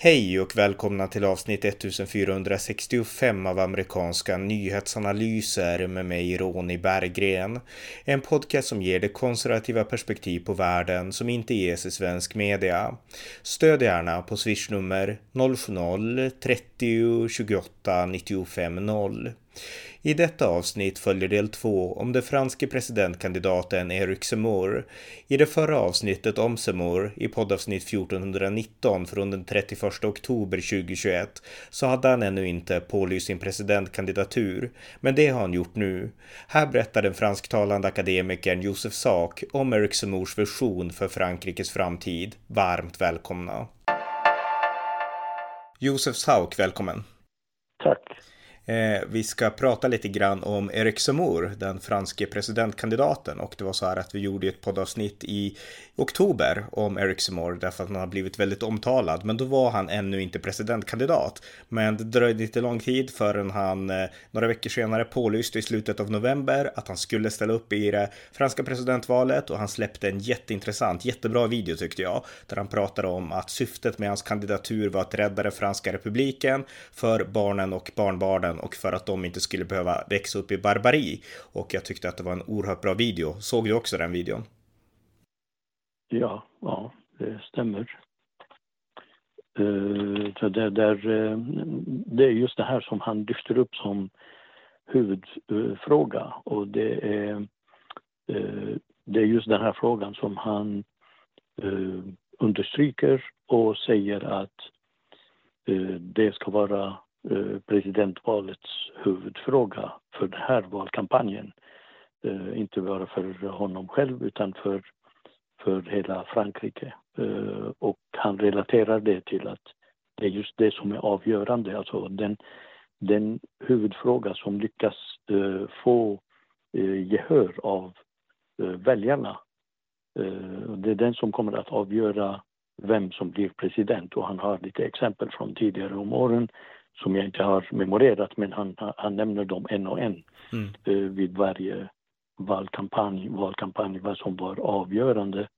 Hej och välkomna till avsnitt 1465 av amerikanska nyhetsanalyser med mig Ronny Berggren. En podcast som ger det konservativa perspektiv på världen som inte ges i svensk media. Stöd gärna på swishnummer 070-30 28 95 0. I detta avsnitt följer del två om den franske presidentkandidaten Eric Zemmour. I det förra avsnittet om Zemmour, i poddavsnitt 1419 från den 31 oktober 2021, så hade han ännu inte pålyst sin presidentkandidatur, men det har han gjort nu. Här berättar den fransktalande akademikern Josef Sak om Eric Zemmours vision för Frankrikes framtid. Varmt välkomna! Josef Sauk, välkommen! Tack! Eh, vi ska prata lite grann om Eric Zemmour, den franske presidentkandidaten. Och det var så här att vi gjorde ett poddavsnitt i oktober om Eric Zemmour därför att han har blivit väldigt omtalad. Men då var han ännu inte presidentkandidat. Men det dröjde inte lång tid förrän han eh, några veckor senare pålyste i slutet av november att han skulle ställa upp i det franska presidentvalet och han släppte en jätteintressant, jättebra video tyckte jag, där han pratade om att syftet med hans kandidatur var att rädda den franska republiken för barnen och barnbarnen och för att de inte skulle behöva växa upp i barbari. Och jag tyckte att det var en oerhört bra video. Såg du också den videon? Ja, ja det stämmer. Uh, det, där, uh, det är just det här som han lyfter upp som huvudfråga och det är, uh, det är just den här frågan som han understryker och säger att det ska vara presidentvalets huvudfråga för den här valkampanjen. Inte bara för honom själv utan för, för hela Frankrike. Eh, och han relaterar det till att det är just det som är avgörande. Alltså den, den huvudfråga som lyckas få gehör av väljarna. Det är den som kommer att avgöra vem som blir president och han har lite exempel från tidigare om åren som jag inte har memorerat men han, han nämner dem en och en mm. eh, vid varje valkampanj, valkampanj vad som var avgörande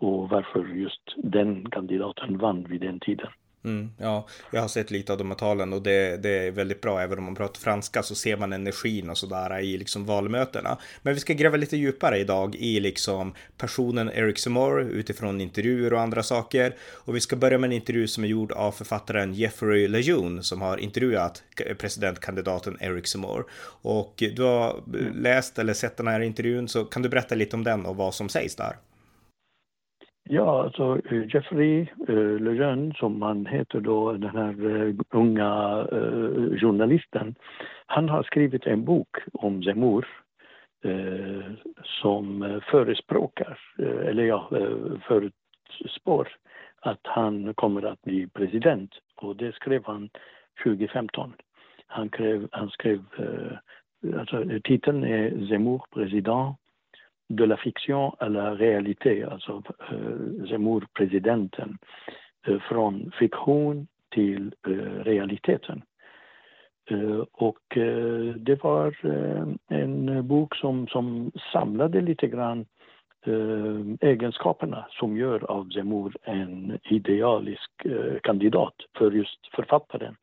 och varför just den kandidaten vann vid den tiden. Mm, ja, jag har sett lite av de här talen och det, det, är väldigt bra. Även om man pratar franska så ser man energin och sådär i liksom valmötena. Men vi ska gräva lite djupare idag i liksom personen Eric Zemmour utifrån intervjuer och andra saker. Och vi ska börja med en intervju som är gjord av författaren Jeffrey Lejeune som har intervjuat presidentkandidaten Eric Zemmour. Och du har läst eller sett den här intervjun så kan du berätta lite om den och vad som sägs där? Ja, alltså eh, Jeffrey uh, Lejeune, som han heter då, den här uh, unga uh, journalisten, han har skrivit en bok om Zemmour uh, som förespråkar, eller ja, förutspår att han kommer att bli president. Och det skrev han 2015. Han, skrev, han skrev alltså titeln är Zemmour president de la fiction à la réalité, alltså eh, uh, Zemmour-presidenten, uh, eh, från fiktion till uh, realiteten. och det var en bok som, som samlade lite grann egenskaperna som gör av Zemmour en idealisk kandidat för just författaren.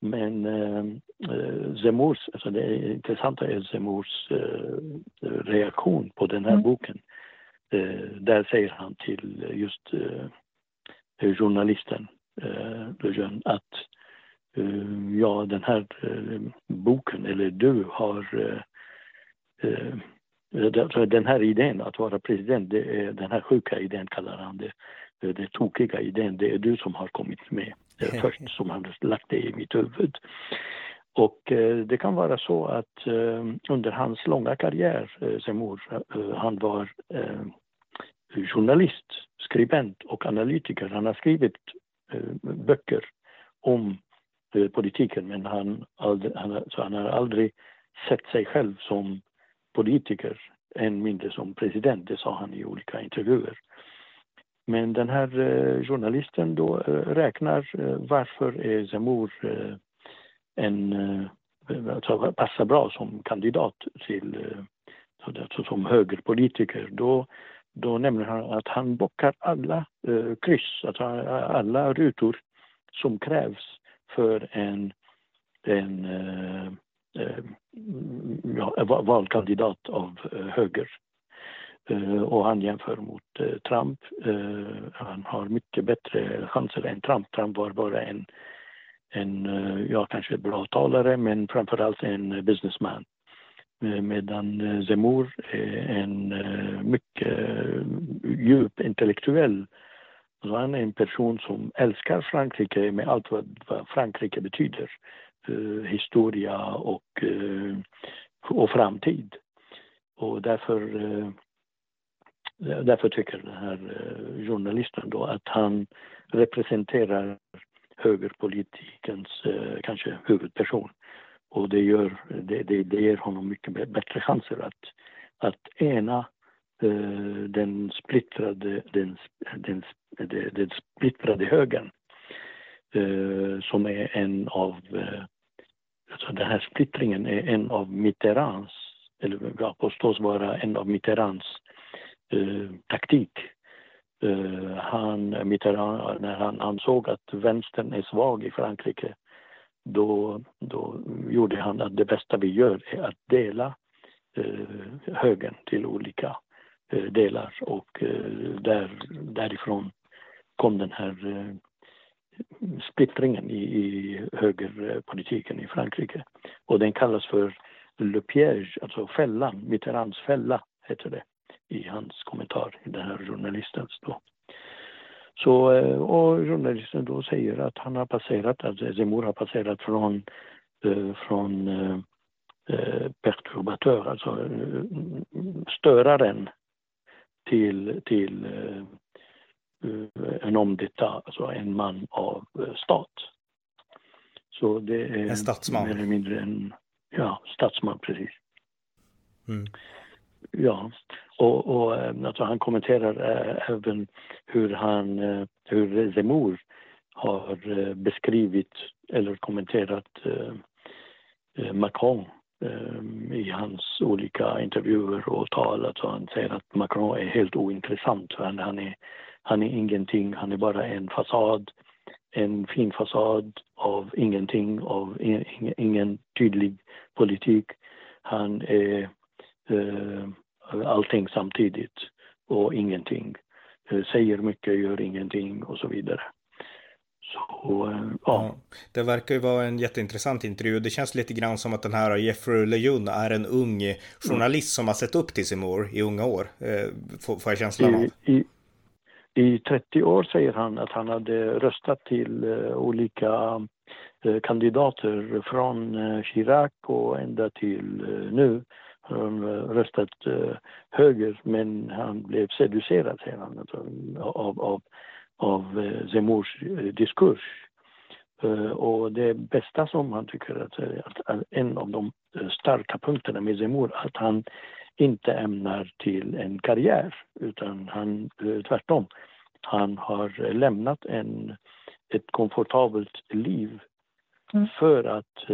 Men eh, eh, Zemurs, alltså det intressanta är Zemurs eh, reaktion på den här mm. boken. Eh, där säger han till just eh, journalisten eh, att eh, ja, den här eh, boken, eller du har den här idén att vara president, det är den här sjuka idén kallar han det, den tokiga idén, det är du som har kommit med först som han lagt det i mitt huvud. Och eh, det kan vara så att eh, under hans långa karriär, eh, Zemmour, eh, han var eh, journalist, skribent och analytiker. Han har skrivit eh, böcker om politiken men han, aldrig, han, så han har aldrig sett sig själv som politiker, än mindre som president. Det sa han i olika intervjuer. Men den här eh, journalisten då eh, räknar eh, varför är Zemmour eh, en, eh, alltså passar bra som kandidat till, alltså som högerpolitiker. Då, då nämner han att han bockar alla kryss, alltså alla rutor som krävs för en, en ja, valkandidat av höger. Eh, och han jämför mot eh, Trump. Eh, han har mycket bättre chanser än Trump. Trump var bara en, en ja, kanske bra talare, men framförallt en businessman. Medan Zemmour är en mycket djup intellektuell så han är en person som älskar Frankrike med allt vad, Frankrike betyder. historia och, och framtid. Och därför, därför tycker den här eh, journalisten då att han representerar högerpolitikens eh, kanske huvudperson. Och det, gör, det, det, det ger honom mycket bättre chanser att, att ena eh, den splittrade, den, den, den, den splittrade högern som är en av, alltså den här splittringen är en av Mitterrands, eller påstås vara en av Mitterrands eh, Eh, taktik. Uh, han, Mitterrand, när han ansåg att vänstern är svag i Frankrike då, då gjorde han att det bästa vi gör är att dela eh, högen till olika eh, delar och eh, där, därifrån kom den här eh, splittringen i, i högerpolitiken i Frankrike. Och den kallas för Le Piège, alltså fällan, Mitterrands fälla heter det i hans kommentar i den här journalistens då. Så, eh, och journalisten då säger att han har passerat, alltså Zemmour har passerat från, eh, från eh, perturbatör, alltså störaren till, till en omdetta, alltså en man av stat. Så det är en statsman? mer eller mindre en ja, statsman, precis. Mm. Ja, och, och eh, alltså han kommenterar äh, även hur han, äh, hur Zemmour har äh, beskrivit eller kommenterat Macron i hans olika intervjuer och tal. Alltså han säger att Macron är helt ointressant. Han, han, är, han är ingenting, han är bara en fasad. En fin fasad av ingenting, av ingen, ingen tydlig politik. Han är allting samtidigt och ingenting. Eh, säger mycket, gör ingenting och så vidare. Så, eh, ja. ja. Det verkar ju vara en jätteintressant intervju. Det känns lite grann som att den här Jeffrey Lejun är en ung journalist som har sett upp till Simor i unga år. Eh, får, får jag känslan av. I, I 30 år säger han att han hade röstat till olika kandidater från Chirac och ända till nu. Han röstat eh, höger men han blev seducerad säger han, alltså, av, av, av eh, Zemmours eh, diskurs. Och det bästa som han tycker att, att en av de starka punkterna med Zemmour att han inte ämnar till en karriär utan han tvärtom. Han har lämnat en, ett komfortabelt liv mm. för att,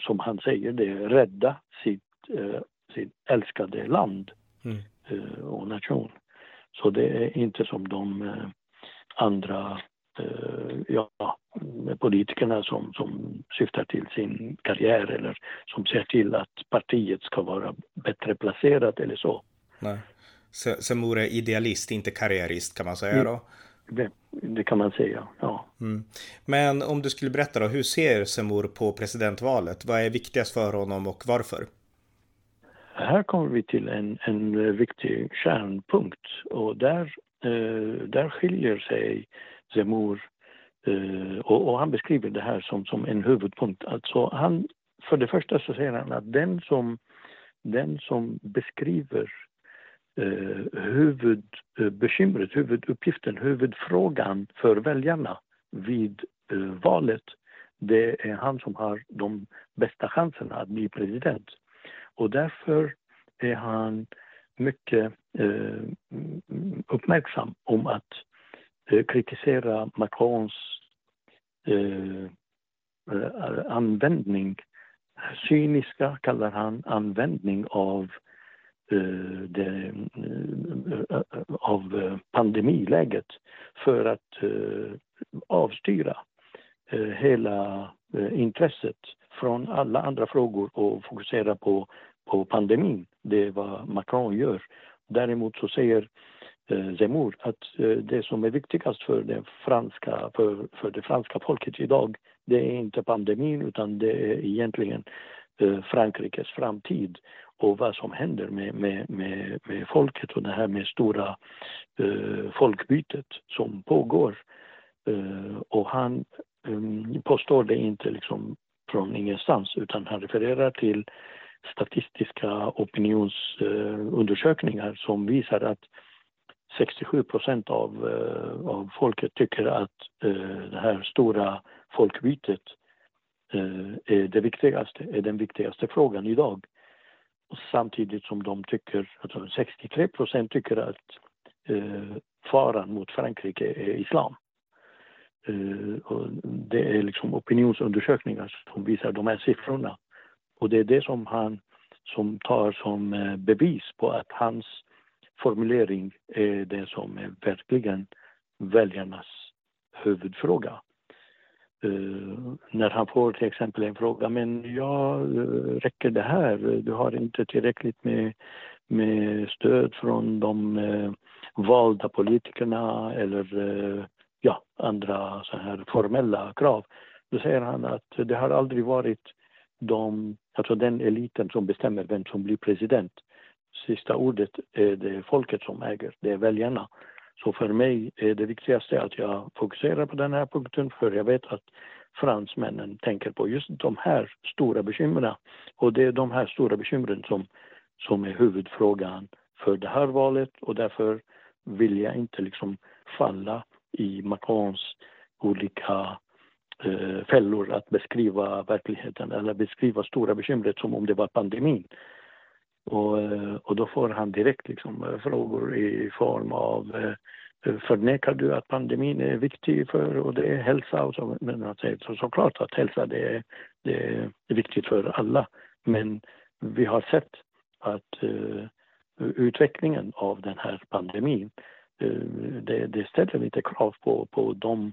som han säger det, rädda sitt eh, sitt älskade land mm. eh, och nation. Så det är inte som de eh, andra eh, ja, politikerna som, som syftar till sin karriär eller som ser till att partiet ska vara bättre placerat eller så. Nej. Semur är idealist, inte karriärist kan man säga då? Det, det kan man säga, ja. Mm. Men om du skulle berätta då, hur ser Semur på presidentvalet? Vad är viktigast för honom och varför? Här kommer vi till en, en eh, viktig kärnpunkt och där, eh, där skiljer sig Zemmour eh, och, och, han beskriver det här som, som en huvudpunkt. Alltså han, för det första så säger han att den som, den som beskriver eh, huvudbekymret, eh, huvuduppgiften, huvudfrågan för väljarna vid eh, valet, det är han som har de bästa chanserna att bli president. Och därför är han mycket eh, uppmärksam om att eh, kritisera Macrons eh, eh användning, cyniska kallar han användning av eh, det, eh, av pandemiläget för att avstyra hela intresset från alla andra frågor och fokusera på, på pandemin. Det är vad Macron gör. Däremot så säger eh, Zemmour att eh, det som är viktigast för det, franska, för, för det franska folket idag det är inte pandemin utan det är egentligen eh, Frankrikes framtid och vad som händer med, med, med, med folket och det här med stora eh, folkbytet som pågår. Eh, och han um, påstår det inte liksom från ingenstans utan han refererar till statistiska opinionsundersökningar som visar att 67 procent av, eh, av folket tycker att eh, det här stora folkbytet eh, är det viktigaste, är den viktigaste frågan idag. Och samtidigt som de tycker, alltså 63 procent tycker att faran mot Frankrike är islam. Eh, och det är liksom opinionsundersökningar som visar de här siffrorna. Och det är det som han som tar som eh, bevis på att hans formulering är det som är verkligen väljarnas huvudfråga. Uh, när han får till exempel en fråga, men ja, uh, räcker det här? Du har inte tillräckligt med, med stöd från de uh, valda politikerna eller ja, andra så här formella krav. Då säger han att det har aldrig varit de, alltså den eliten som bestämmer vem som blir president. Sista ordet är det folket som äger, det är väljarna. Så för mig är det viktigaste att jag fokuserar på den här punkten för jag vet att fransmännen tänker på just de här stora bekymren. Och det är de här stora bekymren som, som är huvudfrågan för det här valet och därför vill jag inte liksom falla i Macrons olika eh, fällor att beskriva verkligheten eller beskriva stora bekymret som om det var pandemin. Och, eh, och då får han direkt liksom eh, frågor i form av eh, Förnekar du att pandemin är viktig för och det är hälsa? Och så, men han säger så, såklart att hälsa det är, det är viktigt för alla. Men vi har sett att eh, utvecklingen av den här pandemin, Eh, det, det ställer lite krav på, på de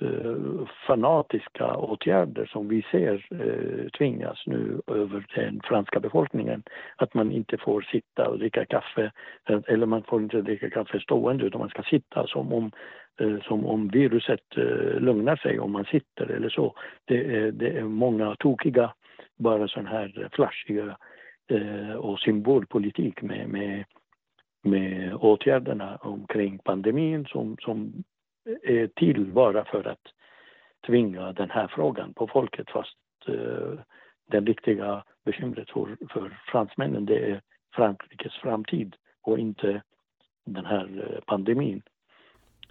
eh, fanatiska åtgärder som vi ser eh, tvingas nu över den franska befolkningen. Att man inte får sitta och dricka kaffe, eller man får inte dricka kaffe stående utan man ska sitta som om, som om viruset lugnar sig om man sitter eller så. Det är, det är många tokiga, bara sån här flashiga och symbolpolitik med, med med åtgärderna omkring pandemin som, som är till bara för att tvinga den här frågan på folket fast eh, den riktiga bekymret för, för fransmännen det är Frankrikes framtid och inte den här eh, pandemin.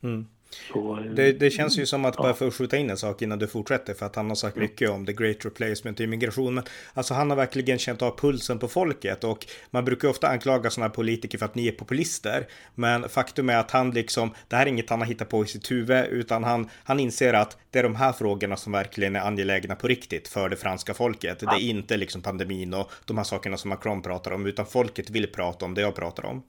Mm. Så, det, det, känns ju som att, bara för att skjuta in en sak innan du fortsätter, för att han har sagt mycket om the great replacement och immigration. Men alltså han har verkligen känt av pulsen på folket och man brukar ofta anklaga sådana här politiker för att ni är populister. Men faktum är att han liksom, det här är inget han har hittat på i sitt huvud, utan han, han inser att det är de här frågorna som verkligen är angelägna på riktigt för det franska folket. Det är inte liksom pandemin och de här sakerna som Macron pratar om, utan folket vill prata om det jag pratar om.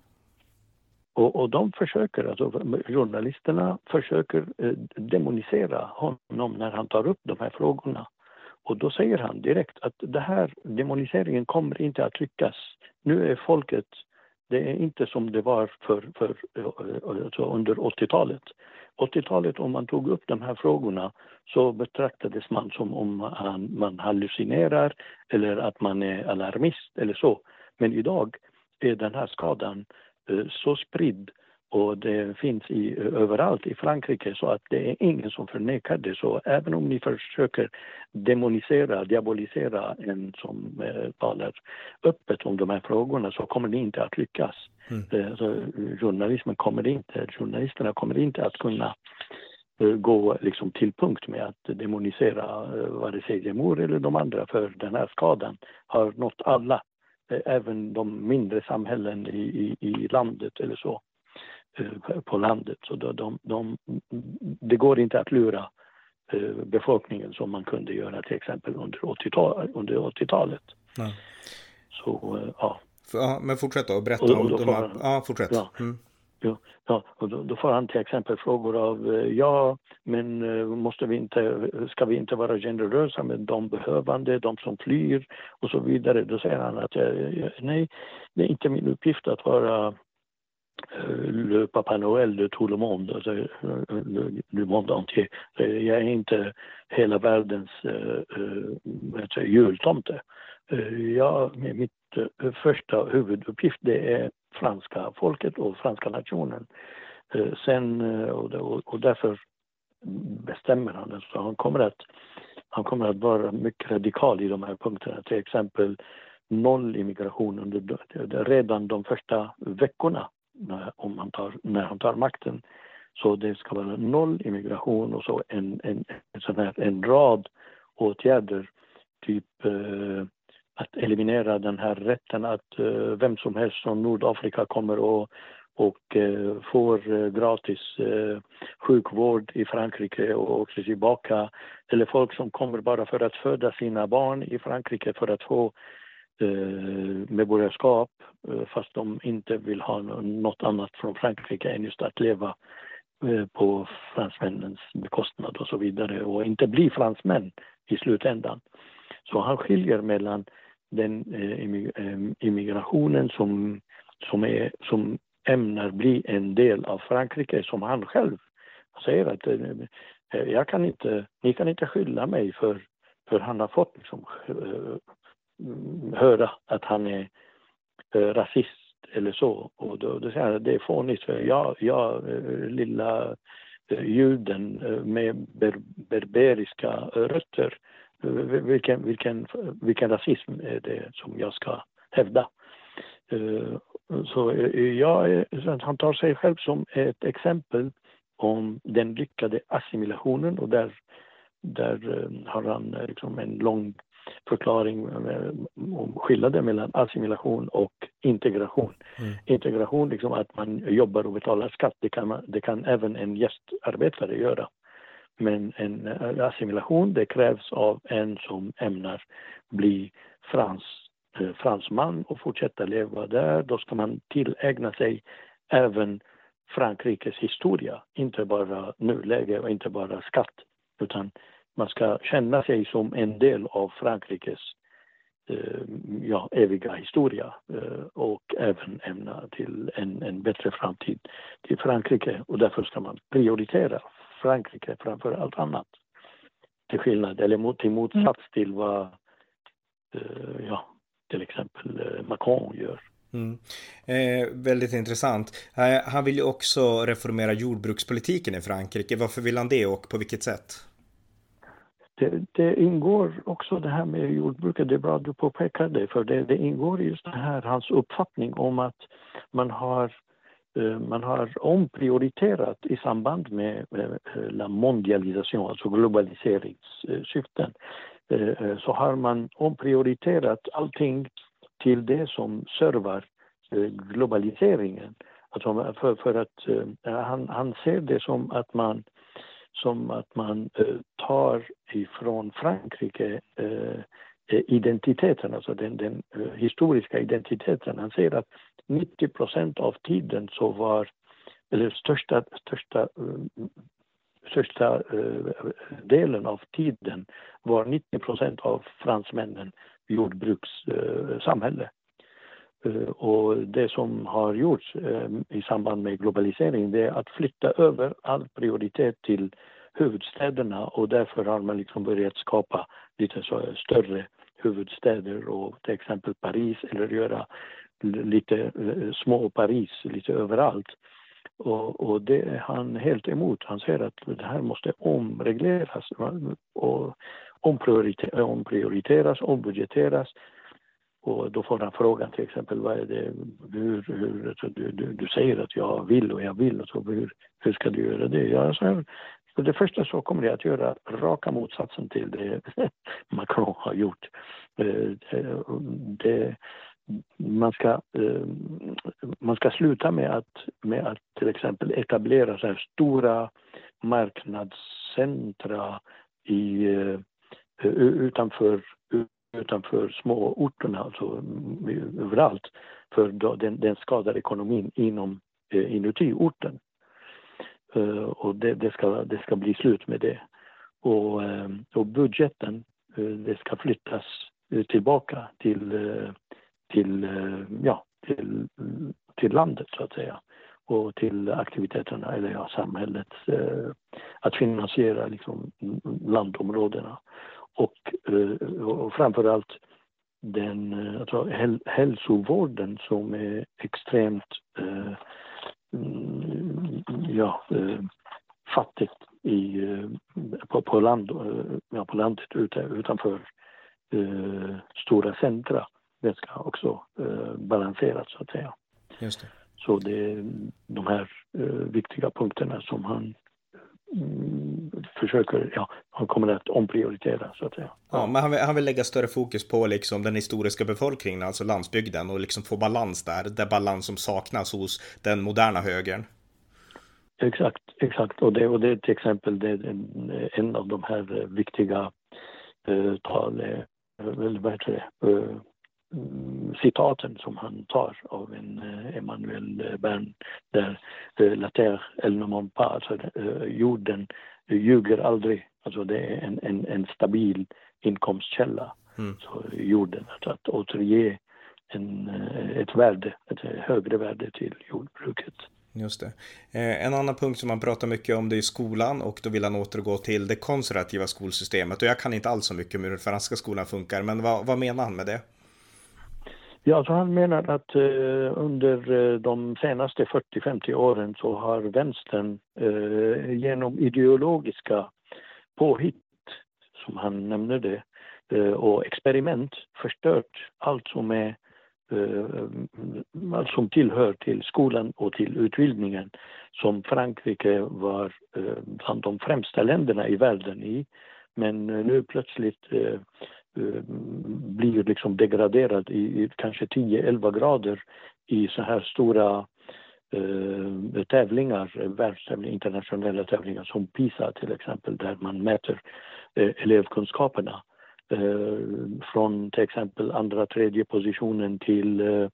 Och, och de försöker, alltså journalisterna försöker eh, demonisera honom när han tar upp de här frågorna. Och då säger han direkt att det här demoniseringen kommer inte att lyckas. Nu är folket, det är inte som det var för, för, eh, alltså under 80-talet. 80-talet om man tog upp de här frågorna så betraktades man som om man, man hallucinerar eller att man är alarmist eller så. Men idag är den här skadan Eh, så spridd och det finns i, överallt i Frankrike så att det är ingen som förnekar det. Så även om ni försöker demonisera, diabolisera en som eh, talar öppet om de här frågorna så kommer ni inte att lyckas. Mm. Eh, så journalismen kommer inte, journalisterna kommer inte att kunna eh, gå liksom till punkt med att demonisera eh, vare sig Zemmour eller de andra för den här skadan har nått alla Eh, även de mindre samhällen i, i, i landet eller så, på landet. Så de, de, de, det går inte att lura befolkningen som man kunde göra till exempel under 80-talet. Under 80 Så, ja. ja. Men fortsätt då, berätta om de här... Ja, fortsätt. Ja. Mm. Ja, ja och då, då, får han till exempel frågor av eh, ja, men eh, måste vi inte, ska vi inte vara generösa med de behövande, de som flyr och så vidare. Då säger han att eh, nej, det är inte min uppgift att vara le Papa Noël de tout le monde, alltså, le, le monde entier. Jag är inte hela världens äh, jultomte. Ja, jag, mitt första huvuduppgift det är franska folket och franska nationen. Eh, sen, eh, och, och, därför bestämmer han, så han kommer att han kommer att vara mycket radikal i de här punkterna. Till exempel noll immigration under redan de första veckorna när, om han tar, när han tar makten. Så det ska vara noll immigration och så en, en, en, sån här, en rad åtgärder, typ eh, att eliminera den här rätten att eh, vem som helst från Nordafrika kommer och, och eh, får eh, gratis sjukvård i Frankrike och åker tillbaka. Eller folk som kommer bara för att föda sina barn i Frankrike för att få medborgarskap fast de inte vill ha något annat från Frankrike än just att leva på fransmännens bekostnad och så vidare och inte bli fransmän i slutändan. Så han skiljer mellan den eh, eh, immigrationen som, som, är, som ämnar bli en del av Frankrike som han själv säger att eh, jag kan inte, ni kan inte skylla mig för, för han har fått liksom, höra att han är rasist eller så. Och då, då säger han att det är fånigt för jag, jag lilla juden med ber, berberiska rötter, vilken, vilken, vilken rasism är det som jag ska hävda? Så jag, han tar sig själv som ett exempel om den lyckade assimilationen och där, där har han liksom en lång förklaring om skillnaden mellan assimilation och integration. Mm. Integration, liksom att man jobbar och betalar skatt, det kan, man, det kan även en gästarbetare göra. Men en eh, assimilation, det krävs av en som ämnar bli frans, eh, fransman och fortsätta leva där. Då ska man tillägna sig även Frankrikes historia, inte bara nuläge och inte bara skatt, utan man ska känna sig som en del av Frankrikes eh, ja, eviga historia eh, och även ämna till en, en bättre framtid till Frankrike. Och därför ska man prioritera Frankrike framför allt annat. Till skillnad, eller mot, till motsats mm. till vad eh, ja, till exempel Macron gör. Mm. Eh, väldigt intressant. Eh, han vill ju också reformera jordbrukspolitiken i Frankrike. Varför vill han det och på vilket sätt? det, det, ingår också det här med jordbruket, det är bra att du påpekar det, för det, det ingår just det här, hans uppfattning om att man har eh, Eh, man har omprioriterat i samband med eh, la mondialisation, alltså globaliseringssyften. Eh, så har man omprioriterat allting till det som servar globaliseringen. Alltså för, för att han, han ser det som att man som att man tar ifrån Frankrike Eh, identiteten, alltså den, den eh, historiska identiteten. Han säger att 90 procent av tiden så var, eller största, största, eh, största delen av tiden var 90 procent av fransmännen jordbrukssamhälle. Och det som har gjorts i samband med globalisering det är att flytta över all prioritet till huvudstäderna och därför har man liksom börjat skapa lite så större huvudstäder och till exempel Paris eller göra lite eh, små Paris lite överallt. Och, och, det är han helt emot. Han säger att det här måste omregleras och omprioriteras, ombudgeteras och då får han frågan till exempel, vad är det, hur, hur du, du, du, säger att jag vill och jag vill, och så, hur, hur ska du göra det? Ja, så för det första så kommer det att göra raka motsatsen till det Macron har gjort. Eh, eh, det, man, ska, eh, man ska sluta med att, med att till exempel etablera så här stora marknadscentra i, utanför utanför småorterna, alltså mm, överallt. För den, den skadar ekonomin inom inuti orten. Eh, och det, det, ska, det ska bli slut med det. Och, eh, och budgeten, eh, det ska flyttas tillbaka till, till, ja, till, till landet så att säga och till aktiviteterna, eller ja, samhället, eh, att finansiera liksom, landområdena. Och, eh, och framförallt den alltså, häl hälsovården som är extremt eh, ja, eh, fattigt i, eh, på, på, land, ja, på landet utanför stora centra. Det ska också balanseras så att säga. Just det. Så det är de här eh, viktiga punkterna som han mm, försöker, ja, han kommer att omprioritera så att säga. Ja, men han vill, han vill lägga större fokus på liksom den historiska befolkningen, alltså landsbygden och liksom få balans där, där balans som saknas hos den moderna högern. Exakt, exakt. Och det, och det till exempel det är en, en av de här viktiga eh, tal, eh, vad heter det, eh, citaten som han tar av en uh, Emmanuel Bern där uh, La terre elle ne ment pas, alltså uh, jorden ljuger aldrig. Alltså det är en, en, en stabil inkomstkälla. Mm. Så jorden, att, att återge en, ett värde, ett högre värde till jordbruket. Just det. Eh, en annan punkt som man pratar mycket om det är skolan och då vill han återgå till det konservativa skolsystemet och jag kan inte alls så mycket om hur den franska skolan funkar men vad, vad menar han med det? Ja, så han menar att eh, under eh, de senaste 40-50 åren så har vänstern eh, genom ideologiska påhitt, som han nämner det, eh, och experiment förstört allt som är Eh, eh, som tillhör till skolan och till utbildningen som Frankrike var eh, bland de främsta länderna i världen i. Men eh, nu plötsligt Eh, blir liksom degraderad i, i kanske 10-11 grader i så här stora eh, tävlingar, världstävlingar, internationella tävlingar som PISA till exempel där man mäter eh, elevkunskaperna. Eh, från till exempel andra, tredje positionen till eh,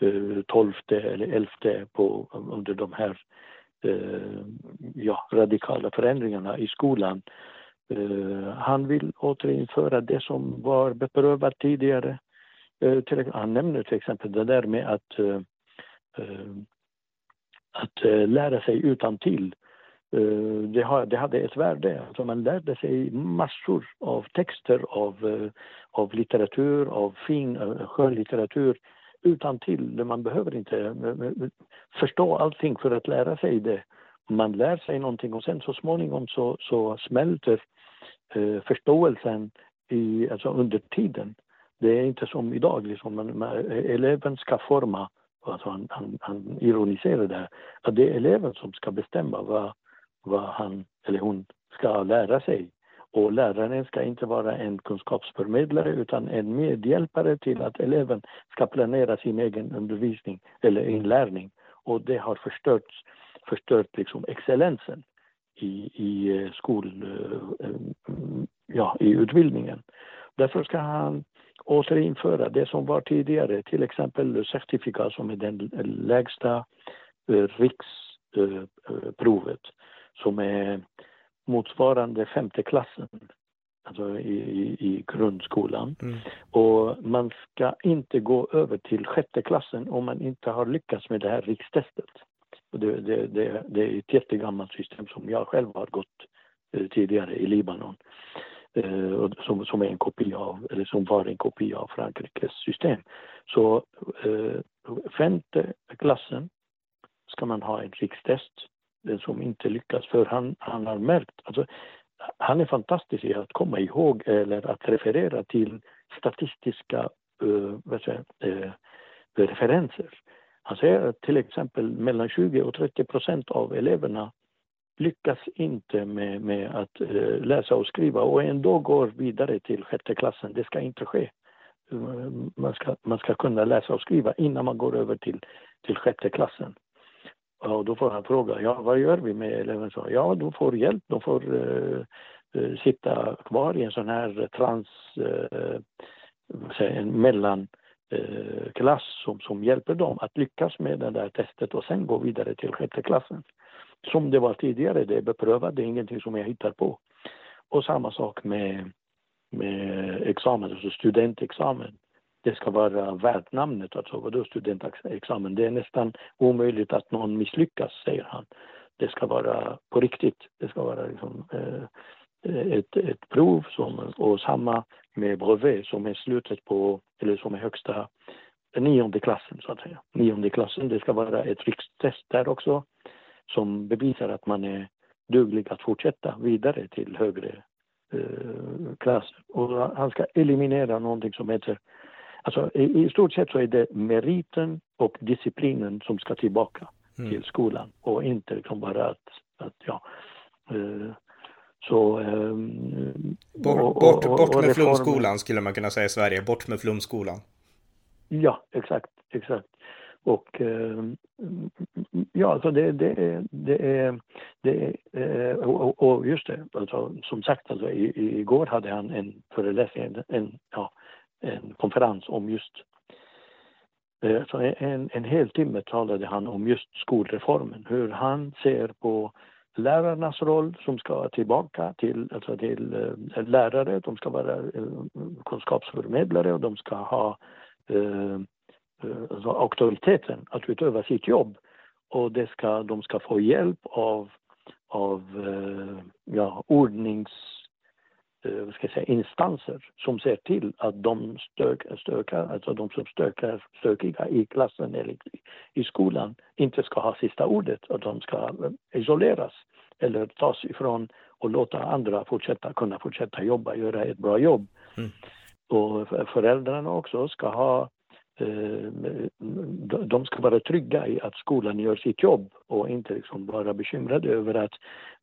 eh, tolfte eller elfte på, under de här eh, ja, radikala förändringarna i skolan Eh, han vill återinföra det som var beprövat tidigare. Eh, han nämner till exempel det där med att, eh, att lära sig utan till. Eh, det, har, det hade ett värde. Alltså man lärde sig massor av texter, av, eh, av litteratur, av fin eh, skönlitteratur utan till. Man behöver inte förstå allting för att lära sig det. Man lär sig någonting och sen så småningom så, så smälter förståelsen i, alltså under tiden. Det är inte som idag, liksom, man, man, eleven ska forma, alltså han, han, han ironiserar där, att det är eleven som ska bestämma vad, vad han eller hon ska lära sig. Och läraren ska inte vara en kunskapsförmedlare utan en medhjälpare till att eleven ska planera sin egen undervisning eller inlärning. Och det har förstört, förstört liksom excellensen i, i eh, skol, eh, eh, ja, i utbildningen. Därför ska han återinföra det som var tidigare, till exempel certifikat som är den lägsta eh, riksprovet som är motsvarande femte klassen alltså i, i, i grundskolan. Mm. Och man ska inte gå över till sjätte klassen om man inte har lyckats med det här rikstestet. Det, det, det, det, är ett jättegammalt system som jag själv har gått eh, tidigare i Libanon. Eh, som, som, är en kopia av, eller som var en kopia av Frankrikes system. Så eh, femte klassen ska man ha en rikstest. Den som inte lyckas, för han, han har märkt, alltså, han är fantastisk i att komma ihåg eller att referera till statistiska uh, säger, uh, referenser. Han säger att till exempel mellan 20 och 30 procent av eleverna lyckas inte med, med att uh, läsa och skriva och ändå går vidare till sjätte klassen. Det ska inte ske. Man ska, man ska kunna läsa och skriva innan man går över till, till sjätte klassen. Och då får han fråga, ja vad gör vi med eleven? Så, ja, de får hjälp, de får uh, uh, sitta kvar i en sån här trans, uh, mellanklass eh, eh som, som hjälper dem att lyckas med det där testet och sen gå vidare till sjätte klassen. Som det var tidigare, det är beprövat, det är ingenting som jag hittar på. Och samma sak med, med examen, alltså studentexamen. Det ska vara värt namnet, alltså vadå studentexamen? Det är nästan omöjligt att någon misslyckas, säger han. Det ska vara på riktigt, det ska vara liksom, eh, ett, ett prov som, och samma med brevet som är slutet på, eller som är högsta nionde klassen så att säga. Nionde klassen, det ska vara ett rikstest där också som bevisar att man är duglig att fortsätta vidare till högre eh, klass. Och han ska eliminera någonting som heter Alltså i, i stort sett så är det meriten och disciplinen som ska tillbaka mm. till skolan och inte liksom bara att, att ja, eh, så, um, bort, och, bort, och, bort med flumskolan skulle man kunna säga i Sverige. Bort med flumskolan. Ja, exakt, exakt. Och um, ja, alltså det, det, det är, det är och, och, just det, alltså, som sagt, alltså, i, igår hade han en föreläsning, en, ja, en konferens om just eh, så en, en hel timme talade han om just skolreformen, hur han ser på lärarnas roll som ska tillbaka till, alltså till äh, lärare, de ska vara äh, kunskapsförmedlare och de ska ha äh, alltså auktoriteten att utöva sitt jobb. Och det ska, de ska få hjälp av, av ja, ordnings vad ska jag säga, instanser som ser till att de stök, stökar, alltså de som stökar, stökiga i klassen eller i skolan inte ska ha sista ordet, att de ska isoleras eller tas ifrån och låta andra fortsätta, kunna fortsätta jobba, göra ett bra jobb. Mm. Och föräldrarna också ska ha eh, Eh, de ska vara trygga i att skolan gör sitt jobb och inte liksom vara bekymrade över att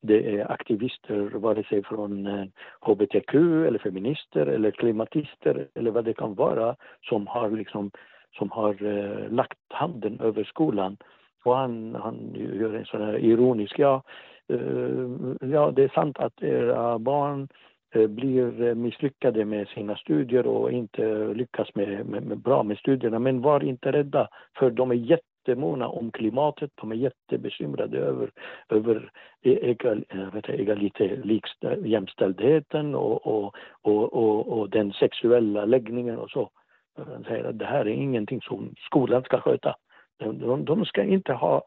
det är aktivister, vare sig från eh, hbtq eller feminister eller klimatister eller vad det kan vara, som har, liksom, som har eh, lagt handen över skolan. Och han, han gör en sån här ironisk, ja, eh, ja det är sant att era barn Eh, Eh, blir eh, misslyckade med sina studier och inte lyckas med, med, med, bra med studierna. Men var inte rädda, för de är jättemåna om klimatet, de är jättebekymrade över, över e-, egal, eh, vet, egalitet, likställ, jämställdheten och, och, och, och, och den sexuella läggningen och så. De säger att det här är ingenting som skolan ska sköta. De, de ska inte ha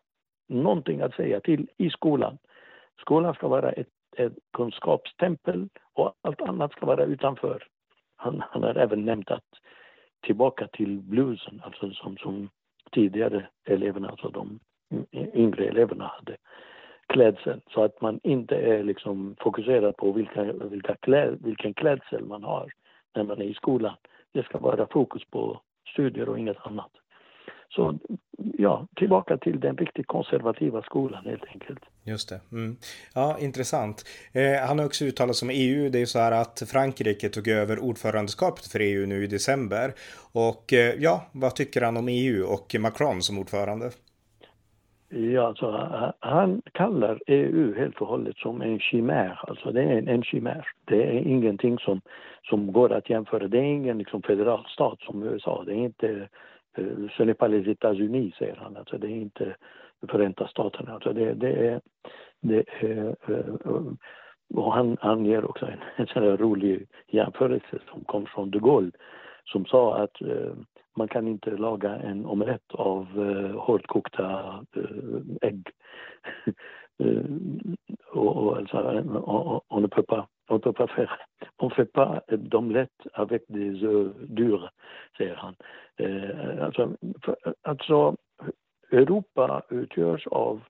någonting att säga till i skolan. Skolan ska vara ett ett kunskapstempel och allt annat ska vara utanför. Han, han har även nämnt att tillbaka till bluesen, alltså som, som tidigare eleverna, alltså de yngre eleverna hade klädsel så att man inte är liksom fokuserad på vilka, vilka kläd, vilken klädsel man har när man är i skolan. Det ska vara fokus på studier och inget annat. Så ja, tillbaka till den riktigt konservativa skolan helt enkelt. Just det. Mm. Ja, intressant. Eh, han har också uttalat sig om EU. Det är så här att Frankrike tog över ordförandeskapet för EU nu i december. Och eh, ja, vad tycker han om EU och Macron som ordförande? Ja, alltså, han kallar EU helt och hållet som en chimär. Alltså det är en, en chimär. Det är ingenting som, som går att jämföra. Det är ingen liksom, federal stat som USA. Det är inte ce n'est pas les États-Unis, säger han. Alltså det är inte Förenta Staterna. Alltså det, det är, det är, eh, och han, han ger också en, en sån här rolig jämförelse som kom från de Gaulle som sa att eh, man kan inte laga en omelett av eh, hårdkokta eh, ägg. och, och, alltså, on ne peut pas, on ne peut pas faire, on fait pas d'omelette avec des œufs durs, säger han. Eh, alltså, alltså, Europa utgörs av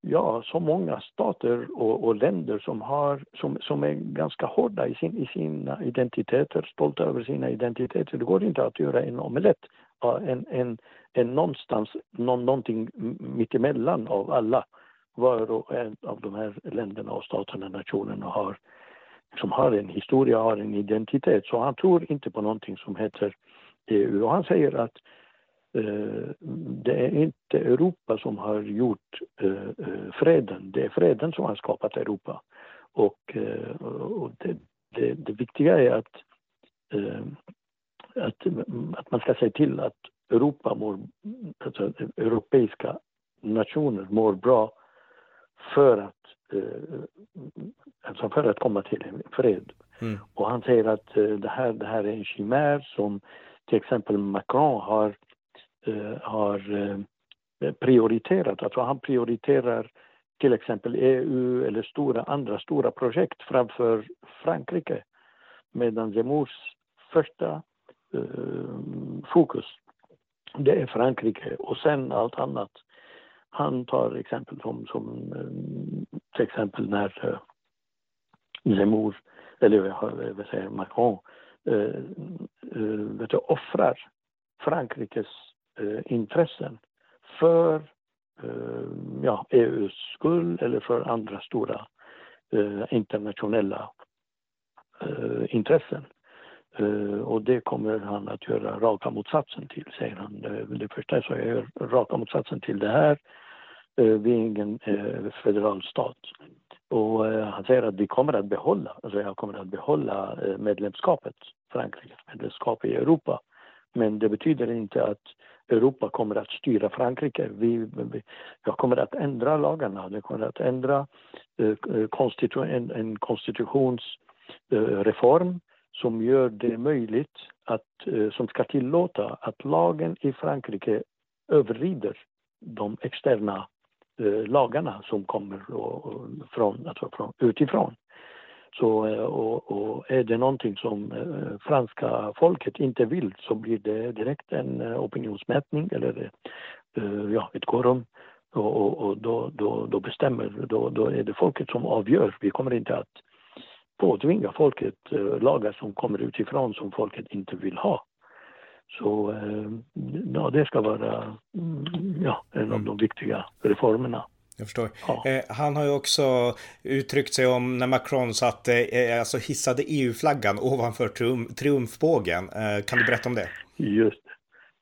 ja, så många stater och, och, länder som, har, som, som är ganska hårda i, sin, i sina identiteter, stolta över sina identiteter. Det går inte att göra en omelett, en, en, en någonstans, någon, någonting mittemellan av alla. Var och en av de här länderna och staterna, nationerna har, som har en historia, har en identitet. Så han tror inte på någonting som heter EU. Och han säger att eh, det är inte Europa som har gjort eh, eh freden, det är freden som har skapat Europa. Och, eh, och det, det, det, viktiga är att eh, att, att man ska se till att Europa mår, alltså europeiska nationer mår bra för att, eh, för att komma till en fred. Mm. Och han säger att eh, det, här, det här är en chimär som till exempel Macron har, eh, har prioriterat. Alltså han prioriterar till exempel EU eller stora, andra stora projekt framför Frankrike. Medan Zemmours första fokus det är Frankrike och sen allt annat. Han tar exempel som, som eh, till exempel när eh, Zemmour, eller vad eh, säger Macron, vet du, offrar Frankrikes intressen för ja, EUs skull eller för andra stora internationella intressen. Eh, och det kommer han att göra raka motsatsen till, säger han. Eh, det första är så jag gör raka motsatsen till det här. Eh, vi är ingen federal stat. Och han säger att vi kommer att behålla, alltså jag kommer att behålla medlemskapet, Frankrikes medlemskap i Europa. Men det betyder inte att Europa kommer att styra Frankrike. Vi, vi, jag kommer att ändra lagarna, Jag kommer att ändra konstitu en, en konstitutionsreform som gör det möjligt att, eh, som ska tillåta att lagen i Frankrike överrider de externa eh, lagarna som kommer eh, från, alltså från, utifrån. Så, och, och, är det någonting som franska folket inte vill så blir det direkt en opinionsmätning eller ja, ett korum. och, och, och då, då, då, bestämmer, då, då är det folket som avgör. Vi kommer inte att påtvinga folket eh, lagar som kommer utifrån som folket inte vill ha. Så eh, ja, det ska vara mm, ja, en av mm. de viktiga reformerna. Jag förstår. Ja. Eh, han har ju också uttryckt sig om när Macron satte, eh, alltså hissade EU-flaggan ovanför triumf, triumfbågen. Eh, kan du berätta om det? Just,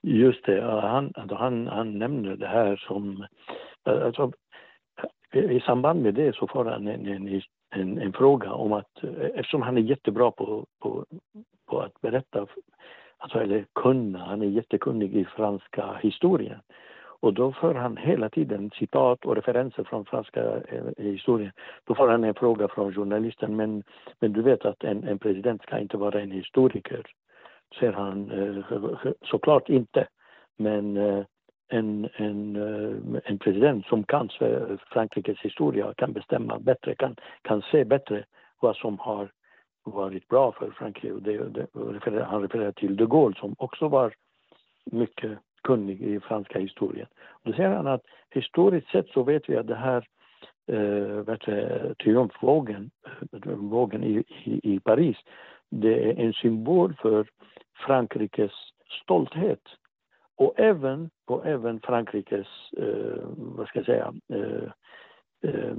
just det. Han, alltså han, han nämner det här som... Alltså, I samband med det så får han en, en, en, en, fråga om att eh, eftersom han är jättebra på, på, på att berätta, alltså, eller kunna, han är jättekunnig i franska historien. Och då får han hela tiden citat och referenser från franska eh, historien. Då får han en fråga från journalisten, men, men du vet att en, en president ska inte vara en historiker. Säger han, eh, såklart inte. Men eh, en, en, eh, en president som kan Frankrikes historia, kan bestämma bättre, kan, kan se bättre vad som har varit bra för Frankrike. Det, det, han refererar till de Gaulle som också var mycket kunnig i franska historien. då säger han att historiskt sett så vet vi att det här eh, triumfvågen eh, vågen i, i, i Paris, det är en symbol för Frankrikes stolthet och även, och även Frankrikes, eh, vad ska jag säga, eh, eh,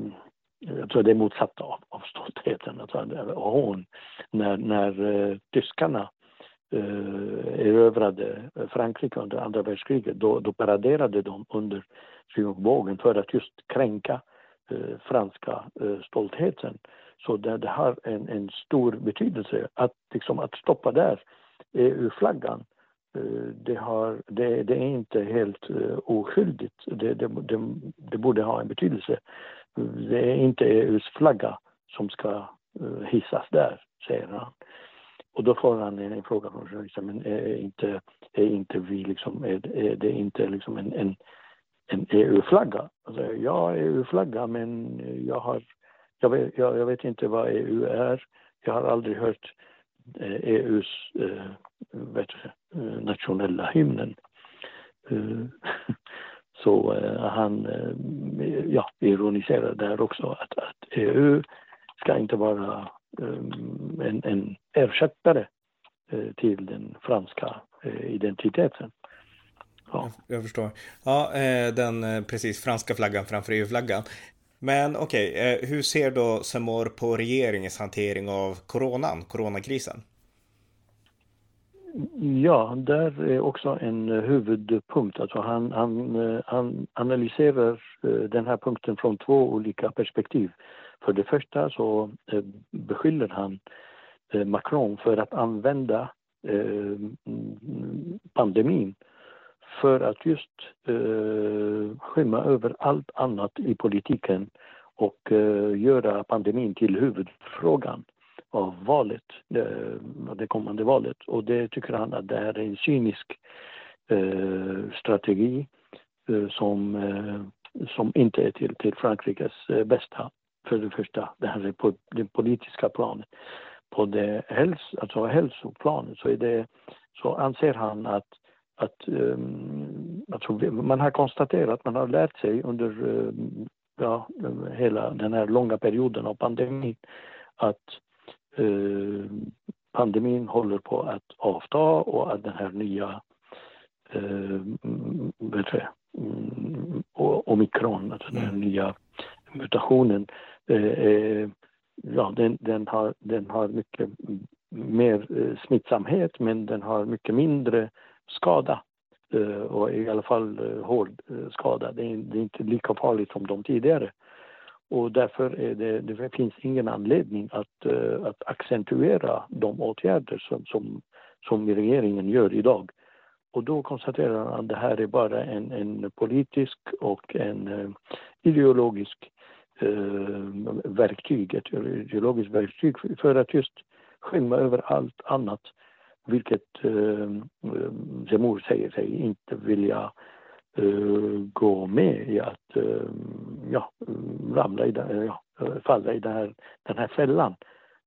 jag tror det är motsatta av, av stoltheten, och hon när, när eh, tyskarna eh, erövrade Frankrike under andra världskriget, då, då paraderade de under triumfbågen för att just kränka eh, franska eh, stoltheten. Så det, det har en, en, stor betydelse att, liksom, att stoppa där EU-flaggan Eh, Eh, det, har, det, det, är inte helt uh, oskyldigt. Det, det, det, borde ha en betydelse. Det är inte EUs flagga som ska uh, hissas där, säger han. Och då får han en, en fråga från journalisten, men är inte, är inte vi liksom, är, är det inte liksom en, en, en EU-flagga? Alltså, ja, EU-flagga, men jag har, jag vet, jag, jag vet inte vad EU är. Jag har aldrig hört EUs eh, e eh vet, eh, nationella hymnen. Eh, så eh, han ja, ironiserar där också att, att EU ska inte vara en, en ersättare till den franska identiteten. Ja. Jag förstår. Ja, den precis franska flaggan framför EU-flaggan. Men okej, okay, hur ser då Semor på regeringens hantering av coronan, coronakrisen? Ja, där är också en huvudpunkt. Alltså han, han, eh, han analyserar eh, den här punkten från två olika perspektiv. För det första så beskyller han Macron för att använda pandemin för att just eh, skymma över allt annat i politiken och eh, göra pandemin till huvudfrågan av valet, det, det kommande valet. Och det tycker han att det är en cynisk eh, strategi eh, som, eh, som inte är till, till Frankrikes eh, bästa. För det första, det här är på det politiska planet. På det häls, alltså hälsoplanet så, är det, så anser han att att alltså, man har konstaterat, man har lärt sig under uh, ja, hela den här långa perioden av pandemin att uh, pandemin håller på att avta och att den här nya uh, vet um, omikron, alltså den här mm. nya mutationen, uh, ja, den, den, har, den har mycket mer smittsamhet men den har mycket mindre skada eh, och i alla fall eh, hård eh, skada. Det är, det är inte lika farligt som de tidigare. Och därför är det, det finns ingen anledning att, att accentuera de åtgärder som, som, som regeringen gör idag. Och då konstaterar han att det här är bara en, en politisk och en ideologisk eh, verktyg, ett ideologiskt verktyg för att just skymma över allt annat vilket eh, eh, Zemmour säger sig inte vilja eh, gå med i att eh, ja, ramla i den, eh, ja, falla i den här, den här fällan.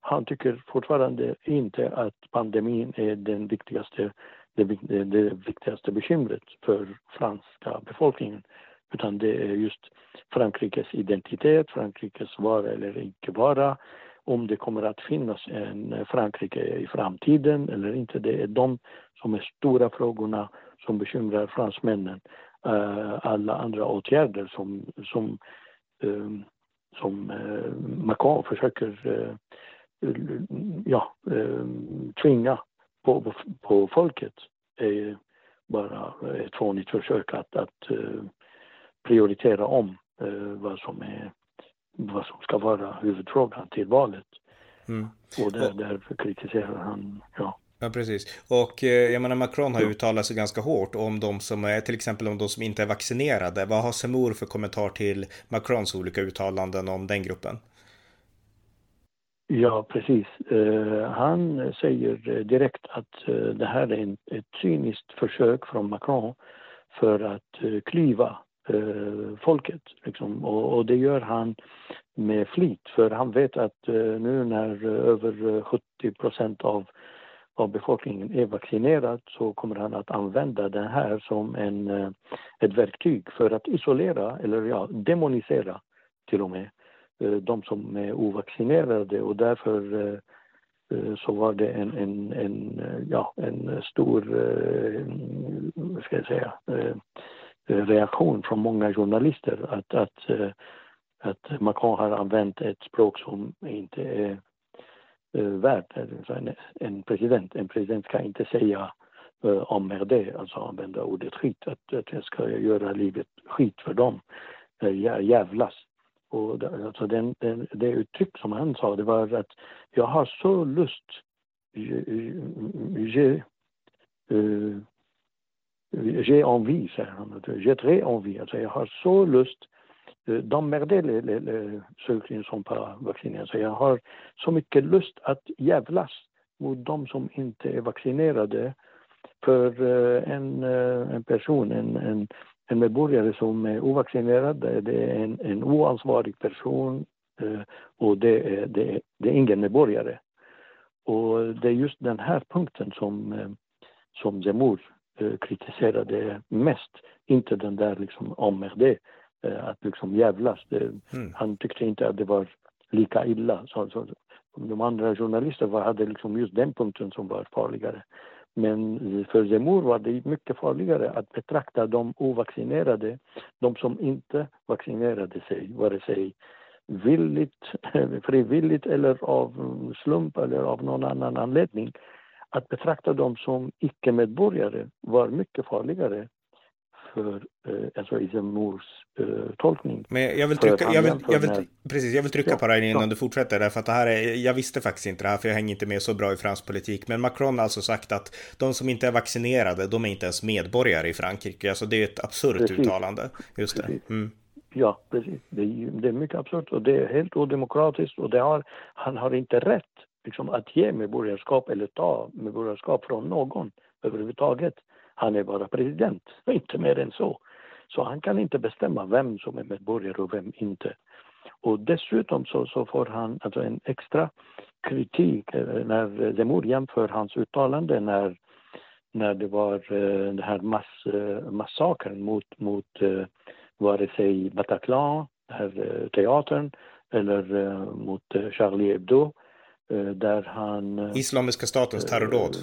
Han tycker fortfarande inte att pandemin är den viktigaste, det, det viktigaste bekymret för franska befolkningen utan det är just Frankrikes identitet, Frankrikes vara eller icke vara, om det kommer att finnas en eh, Frankrike i framtiden eller inte. Det är de som är stora frågorna som bekymrar fransmännen. Eh, alla andra åtgärder som, som, eh, som Macron försöker ja, tvinga på, på folket är bara ett fånigt försök att, att prioritera om vad som är vad som ska vara huvudfrågan till valet. Mm. Och där, därför kritiserar han, ja. Ja, precis. Och eh, jag menar, Macron har uttalat sig ganska hårt om de som är, till exempel om de som inte är vaccinerade. Vad har Semur för kommentar till Macrons olika uttalanden om den gruppen? Ja, precis. Uh, han säger direkt att det här är ett cyniskt försök från Macron för att klyva eh, folket. Liksom. Och, och, det gör han med flit för han vet att eh, nu när över eh, 70 procent av, av befolkningen är vaccinerad så kommer han att använda det här som en, eh, ett verktyg för att isolera eller ja, demonisera till och med eh, de som är ovaccinerade och därför eh, så var det en, en, en, ja, en stor, vad ska jag säga, reaktion från många journalister att, att, eh, att Macron har använt ett språk som inte är eh, värt en, president. En president ska inte säga eh, om det, alltså använda ordet skit, att, att jag ska göra livet skit för dem, jävlas. Och det, alltså den, den, det uttryck som han sa, det var att jag har så lust, je, je, j'ai envie, säger han. J'ai très envie. Alltså jag har så lust øh, d'emmerder les, les, les, ceux qui ne sont pas vaccinés. Jag har så mycket lust att jävlas mot de som inte är vaccinerade. För øh, en, øh, en person, en, en, en medborgare som är ovaccinerad, det är en, en oansvarig person och det är, det, är, det är ingen medborgare. Och det är just den här punkten som, som Zemmour kritiserade mest. Inte den där liksom om det, eh, att liksom jävlas. Mm. Han tyckte inte att det var lika illa. Så, så, de andra journalisterna hade liksom just den punkten som var farligare. Men för Zemmour var det mycket farligare att betrakta de ovaccinerade, de som inte vaccinerade sig, vare sig villigt, frivilligt eller av slump eller av någon annan anledning att betrakta dem som icke-medborgare var mycket farligare för eh, alltså i Zemmours eh, tolkning. Men jag vill trycka, jag vill, jag vill, precis, jag vill trycka ja, på det här innan ja. du fortsätter, därför att det här är, jag visste faktiskt inte det här, för jag hänger inte med så bra i fransk politik, men Macron har alltså sagt att de som inte är vaccinerade, de är inte ens medborgare i Frankrike, alltså det är ett absurt precis. uttalande. Just det. Mm. Ja, precis. Det är, det är mycket absurt och det är helt odemokratiskt och det har, han har inte rätt liksom, att ge medborgarskap eller ta medborgarskap från någon överhuvudtaget. Han är bara president, inte mer än så. Så han kan inte bestämma vem som är medborgare och vem inte. Och dessutom så, så får han alltså en extra kritik eh, när Zemmour jämför hans uttalande när, när det var uh, den här mass, uh, massakern mot, mot uh, vare sig Bataclan, här, teatern, eller mot Charlie Hebdo, där han... Islamiska statens terrordåd.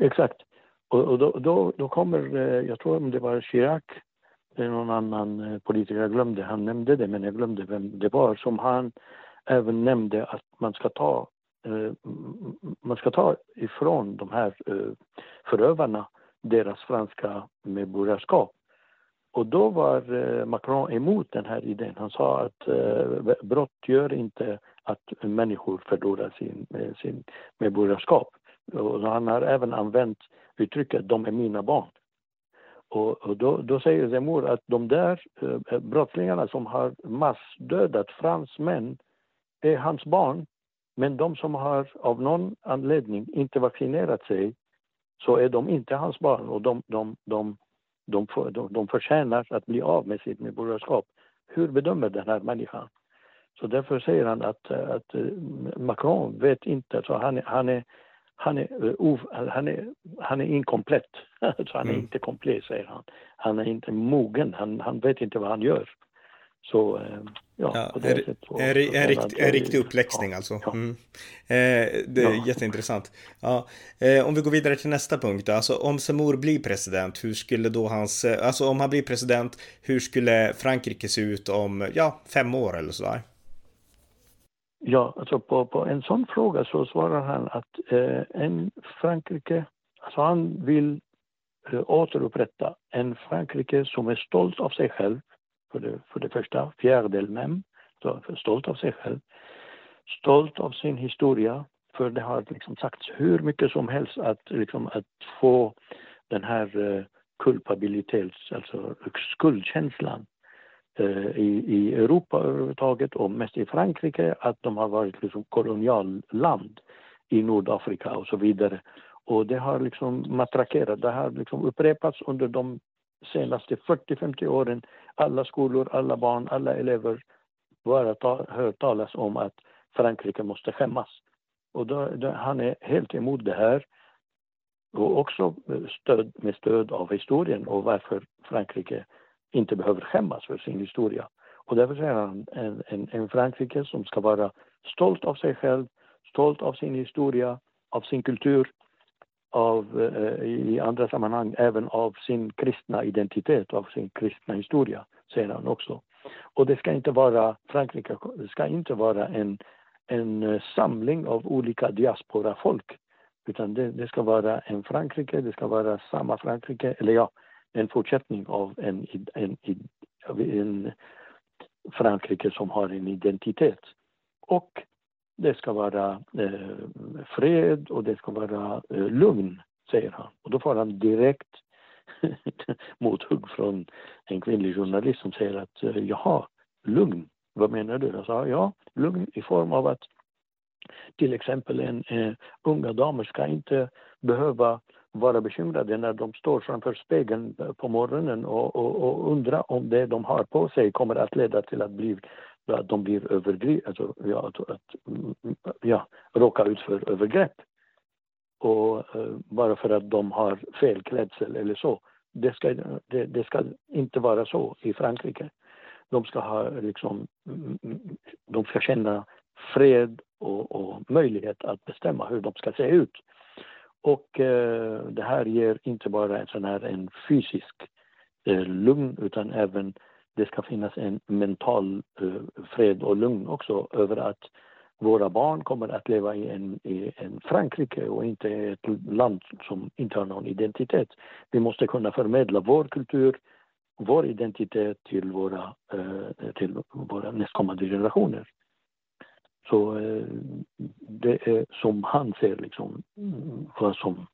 exakt. Och, då, då, då, kommer, eh, jag tror om det var Chirac, eller någon annan eh, politiker, jag glömde, han nämnde det men jag glömde vem det var, som han även nämnde att man ska ta, eh, man ska ta ifrån de här förövarna deras franska medborgarskap. Och då var Macron emot den här idén. Han sa att brott gör inte att människor förlorar sin, eh, sin medborgarskap. Och han har även använt uttrycket de är mina barn. Och, och då, då, säger Zemmour att de där eh, brottslingarna som har massdödat fransmän är hans barn. Men de som har av någon anledning inte vaccinerat sig så är de inte hans barn och de, de, de, de, de, de förtjänar att bli av med sitt medborgarskap. Hur bedömer den här människan? Så därför säger han att, att eh, Macron vet inte, så han, han är han är, uh, han är, han är inkomplett. Alltså han är mm. inte komplett, säger han. Han är inte mogen, han, han vet inte vad han gör. Så, ja, ja är, så, är, är, är, rikt, är riktig uppläxning ja, alltså. Ja. Mm. Eh, det är ja. jätteintressant. Ja, eh, om vi går vidare till nästa punkt. Alltså om Semur blir president, hur skulle då hans, eh, alltså om han blir president, hur skulle Frankrike se ut om, ja, fem år eller sådär? Ja, alltså på, på en sån fråga så svarar han att eh, en Frankrike, alltså han vill eh, återupprätta en Frankrike som är stolt av sig själv, för det, för det första, fjärdedel mem, stolt av sig själv, stolt av sin historia, för det har liksom sagts hur mycket som helst att, liksom, att få den här eh, kulpabilitets, alltså skuldkänslan Eh, i, i Europa överhuvudtaget och mest i Frankrike att de har varit liksom kolonialland i Nordafrika och så vidare. Och det har liksom matrakerat, det har liksom upprepats under de senaste 40-50 åren. Alla skolor, alla barn, alla elever bara ta, hör talas om att Frankrike måste skämmas. Och då, då, han är helt emot det här. Och också stöd, med stöd av historien och varför Frankrike inte behöver skämmas för sin historia. Och därför säger han en, en, en Frankrike som ska vara stolt av sig själv, stolt av sin historia, av sin kultur, av, eh, i andra sammanhang även av sin kristna identitet, av sin kristna historia, säger han också. Och det ska inte vara, Frankrike det ska inte vara en, en eh, samling av olika diasporafolk, utan det, det, ska vara en Frankrike, det ska vara samma Frankrike, eller ja, en fortsättning av en, en, en, Frankrike som har en identitet. Och det ska vara eh, fred och det ska vara eh, lugn, säger han. Och då får han direkt mothugg från en kvinnlig journalist som säger att eh, jaha, lugn, vad menar du? Jag sa ja, lugn i form av att till exempel en eh, unga damer ska inte behöva vara bekymrade när de står framför spegeln eh, på morgonen och, och, och undra om det de har på sig kommer att leda till att, bli, att de blir övergrepp, alltså, ja, att, att mm, ja, råka ut för övergrepp. Och eh, bara för att de har fel klädsel eller så. Det ska, det, det ska inte vara så i Frankrike. De ska ha liksom, mm, de ska känna fred och, och möjlighet att bestämma hur de ska se ut. Och eh, det här ger inte bara en sån här en fysisk eh, lugn utan även det ska finnas en mental eh, fred och lugn också över att våra barn kommer att leva i en, i en Frankrike och inte i ett land som inte har någon identitet. Vi måste kunna förmedla vår kultur vår identitet till våra, eh, till våra nästkommande generationer. Så eh, det är som han ser liksom vad som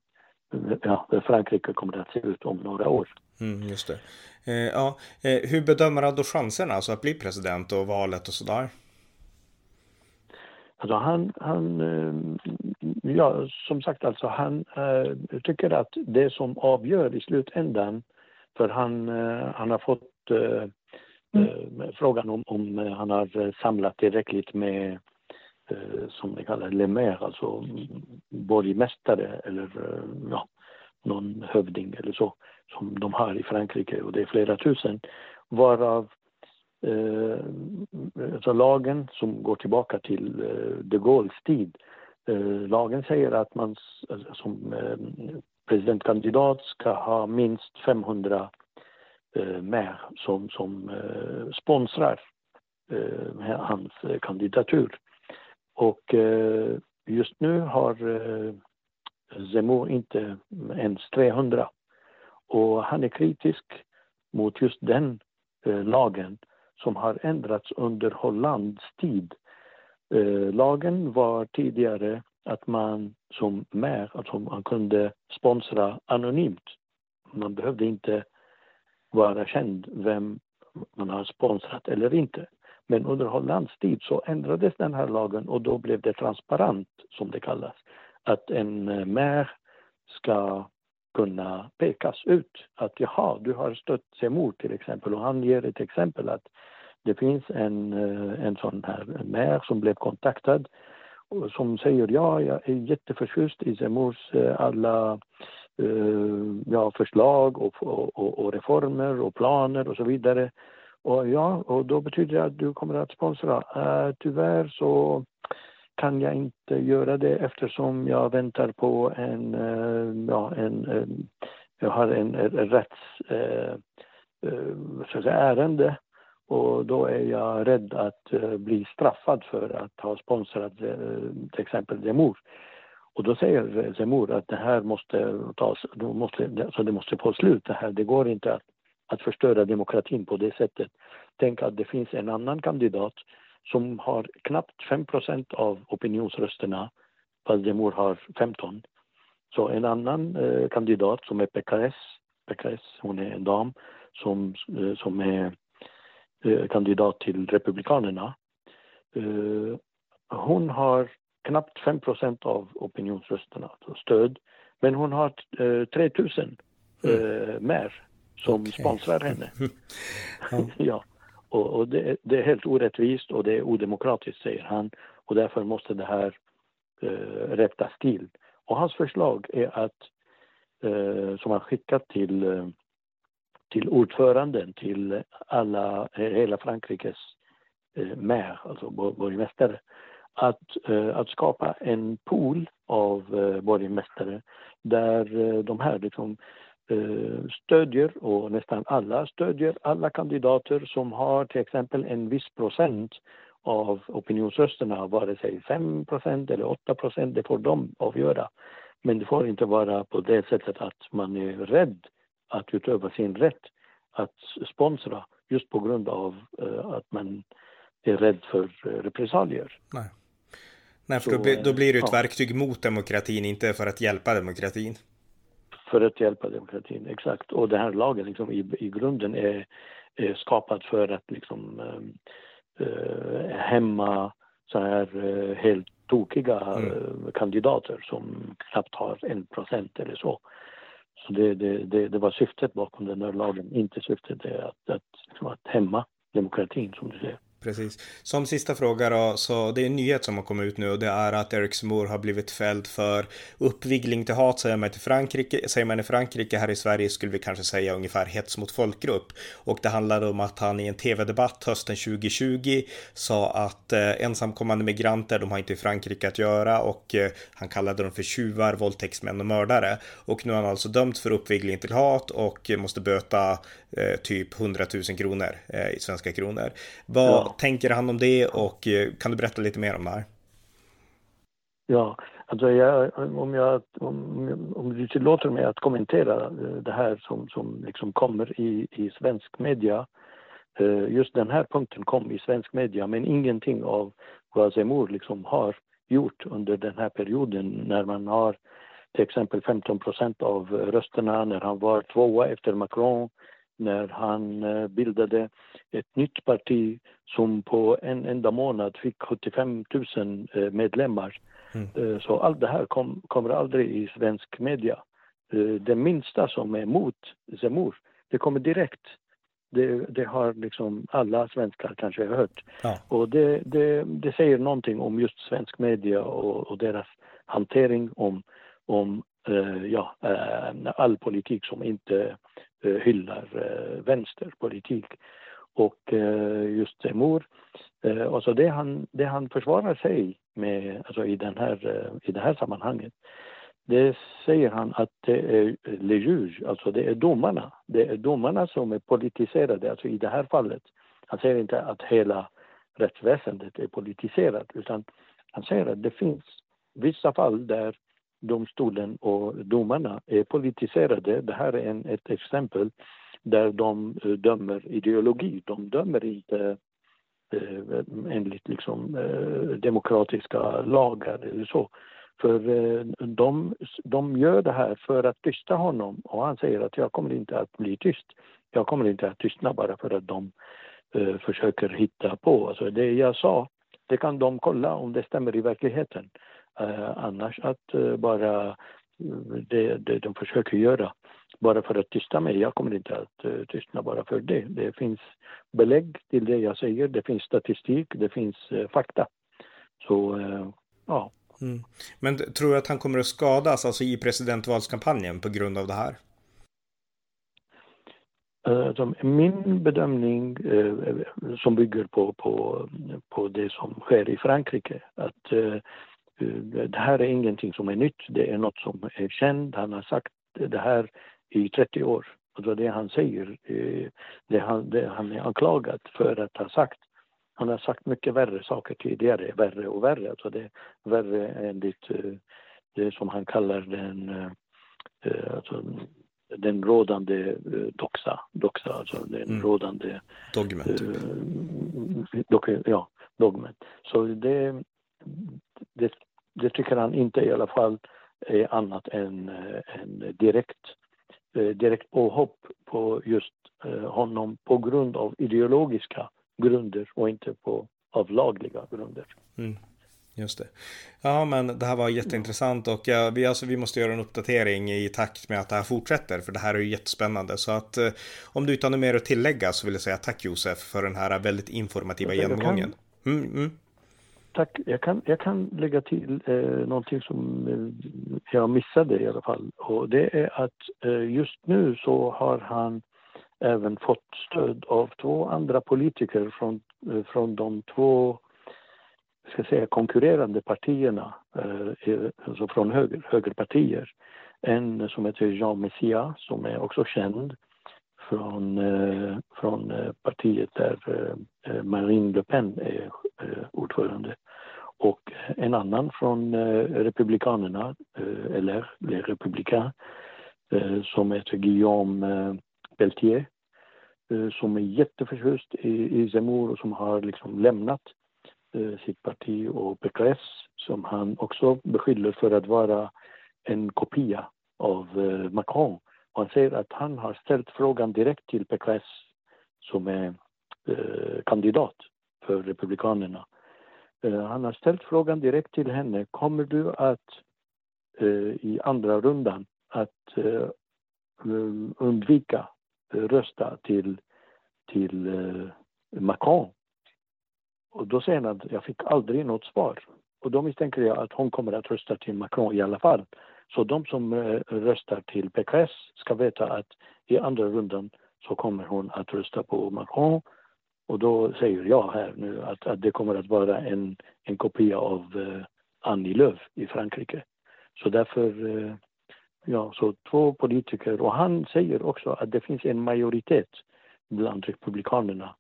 ja, Frankrike kommer att se ut om några år. Mm, just det. Eh, ja, eh, hur bedömer han då chanserna alltså att bli president och valet och sådär? Alltså han, han eh, ja som sagt alltså han äh, tycker att det som avgör i slutändan, för han, äh, han har fått äh, mm. frågan om, om han har samlat tillräckligt med Eh, som de kallar lemer, alltså borgmästare eller eh, ja, någon hövding eller så som de har i Frankrike och det är flera tusen varav eh, alltså lagen som går tillbaka till eh, de Gaulles tid. Eh, lagen säger att man alltså, som eh, presidentkandidat ska ha minst 500 eh, med som, som eh, sponsrar eh, hans eh, kandidatur. Och eh, just nu har eh, Zemmour inte ens 300. Och han är kritisk mot just den eh, lagen som har ändrats under Hollands tid. Eh, lagen var tidigare att man som mer, alltså man kunde sponsra anonymt. Man behövde inte vara känd vem man har sponsrat eller inte. Men under Hollands tid så ändrades den här lagen och då blev det transparent, som det kallas. Att en eh, mär ska kunna pekas ut. Att jaha, du har stött Semur till exempel och han ger ett exempel att det finns en, eh, en sån här mär som blev kontaktad som säger ja, jag är jätteförtjust i Semurs eh, alla uh, ja, förslag och, och, och, reformer och planer och så vidare. Och ja, och då betyder det att du kommer att sponsra. Uh, tyvärr så kan jag inte göra det eftersom jag väntar på en, uh, ja, en, eh, jag har en, en rätts, uh, uh, ärende och då är jag rädd att uh, bli straffad för att ha sponsrat uh, till exempel Zemmour. Och då säger Zemmour att det här måste tas, då måste, alltså det måste få slut det här. Det går inte att, att förstöra demokratin på det sättet. Tänk att det finns en annan kandidat som har knappt 5% av opinionsrösterna fast Zemur har 15. Så en annan eh, kandidat som är PKS, PKS, hon är en dam som, eh, som är Eh, kandidat till Republikanerna. Eh, hon har knappt 5% av opinionsrösterna, alltså stöd. Men hon har 3000 eh, mm. mer som okay. sponsrar henne. ja. ja. Och, och det, det, är helt orättvist och det är odemokratiskt, säger han. Och därför måste det här eh, rättas till. Och hans förslag är att, eh, som han skickat till eh, till ordföranden, till alla, hela Frankrikes eh, mer, alltså borgmästare, att, eh, att skapa en pool av eh, borgmästare där eh, de här liksom, eh, stödjer, och nästan alla stödjer alla kandidater som har till exempel en viss procent av opinionsrösterna, vare sig 5% eller 8% det får de avgöra. Men det får inte vara på det sättet att man är rädd att utöva sin rätt att sponsra just på grund av uh, att man är rädd för uh, repressalier. Nej, Nej för då, då, blir det ett ja. verktyg mot demokratin, inte för att hjälpa demokratin. För att hjälpa demokratin, exakt. Och den här lagen liksom, i, i grunden är, är skapad för att liksom, uh, hämma så här helt tokiga mm. kandidater som knappt har en procent eller så. Så det, det, det, det, var syftet bakom den här lagen, inte syftet är att, att, liksom att hämma demokratin som du säger. Precis. Som sista fråga då, så det är en nyhet som har kommit ut nu och det är att Eric Zemmour har blivit fälld för uppvigling till hat säger man, till Frankrike, säger man i Frankrike. Här i Sverige skulle vi kanske säga ungefär hets mot folkgrupp. Och det handlade om att han i en tv-debatt hösten 2020 sa att eh, ensamkommande migranter, de har inte i Frankrike att göra och eh, han kallade dem för tjuvar, våldtäktsmän och mördare. Och nu är han alltså dömt för uppvigling till hat och måste böta eh, typ 100 000 kronor eh, i svenska kronor. Vad ja tänker han om det och eh, kan du berätta lite mer om det här? Ja, Alltså jag, om, jag, om, om du tillåter mig att kommentera eh, det här som, som liksom kommer i, i svensk media. Eh, just den här punkten kom i svensk media men ingenting av vad Zemmour liksom har gjort under den här perioden när man har till exempel 15 procent av rösterna när han var tvåa efter Macron när han eh, bildade ett nytt parti som på en enda månad fick 75 000 eh, medlemmar. Mm. Eh, så allt det här kom, kommer aldrig i svensk media. Det minsta som är mot Zemmour, det kommer direkt. Det, det har liksom alla svenskar kanske hört. Ja. Och det, det, det, säger någonting om just svensk media och, och deras hantering om, om ja, all politik som inte Eh, hyllar eh, vänsterpolitik. Och eh, just Zemmour, eh, alltså det han, det han försvarar sig med alltså i, den här, eh, i det här sammanhanget det säger han att det är le juge, alltså det är domarna. Det är domarna som är politiserade, alltså i det här fallet. Han säger inte att hela rättsväsendet är politiserat utan han säger att det finns vissa fall där domstolen och domarna är politiserade. Det här är en, ett exempel där de eh, dömer ideologi. De dömer inte eh, enligt liksom, eh, demokratiska lagar eller så. För eh, de, de gör det här för att tysta honom och han säger att jag kommer inte att bli tyst. Jag kommer inte att tystna bara för att de eh, försöker hitta på. Alltså det jag sa, det kan de kolla om det stämmer i verkligheten. Eh, annars att eh, bara eh, det, det de försöker göra bara för att tysta mig. Jag kommer inte att uh, tystna bara för det. Det finns belägg till det jag säger. Det finns statistik, det finns uh, fakta. Så uh, ja. Mm. Men tror du att han kommer att skadas alltså i presidentvalskampanjen på grund av det här? Alltså, min bedömning som bygger på, på, på det som sker i Frankrike att det här är ingenting som är nytt, det är något som är känt. Han har sagt det här i 30 år. Alltså det han säger, eh, det han, det han är anklagad för att ha sagt. Han har sagt mycket värre saker tidigare, värre och värre. Alltså det är värre enligt eh, det som han kallar den, eh, alltså den rådande doxa, doxa alltså den mm. rådande... Dogmet. Typ. ja, dogmen. Så det, det det tycker han inte i alla fall är annat än en direkt, eh, direkt påhopp på just eh, honom på grund av ideologiska grunder och inte på av lagliga grunder. Mm. Just det. Ja, men det här var jätteintressant och ja, vi, alltså, vi måste göra en uppdatering i takt med att det här fortsätter, för det här är ju jättespännande. Så att eh, om du inte har något mer att tillägga så vill jag säga tack Josef för den här väldigt informativa genomgången. Mm, mm. Tack. Jag kan, jag kan lägga till eh, någonting som eh, jag missade i alla fall. Och det är att eh, just nu så har han även fått stöd av två andra politiker från, eh, från de två ska säga, konkurrerande partierna, eh, alltså från höger, högerpartier. En som heter Jean Messia som är också känd från, eh, från eh, partiet där eh, eh, Marine Le Pen är eh, ordförande. Och en annan från Republikanerna, eller Les Républicains, som heter Guillaume Pelletier som är jätteförtjust i, i Zemmour och som har liksom lämnat sitt parti och Pécresse som han också beskyller för att vara en kopia av Macron han säger att han har ställt frågan direkt till Pekres som är eh, kandidat för Republikanerna. Eh, han har ställt frågan direkt till henne. Kommer du att eh, i andra rundan att eh, eh undvika rösta till, till eh, Macron? Och då säger han att jag fick aldrig något svar. Och då misstänker jag att hon kommer att rösta till Macron i alla fall. Så de som eh, röstar till PKS ska veta att i andra rundan så kommer hon att rösta på Macron och då säger jag här nu att, att det kommer att vara en, en kopia av eh, Annie Lööf i Frankrike. Så därför, eh, ja, så två politiker och han säger också att det finns en majoritet bland republikanerna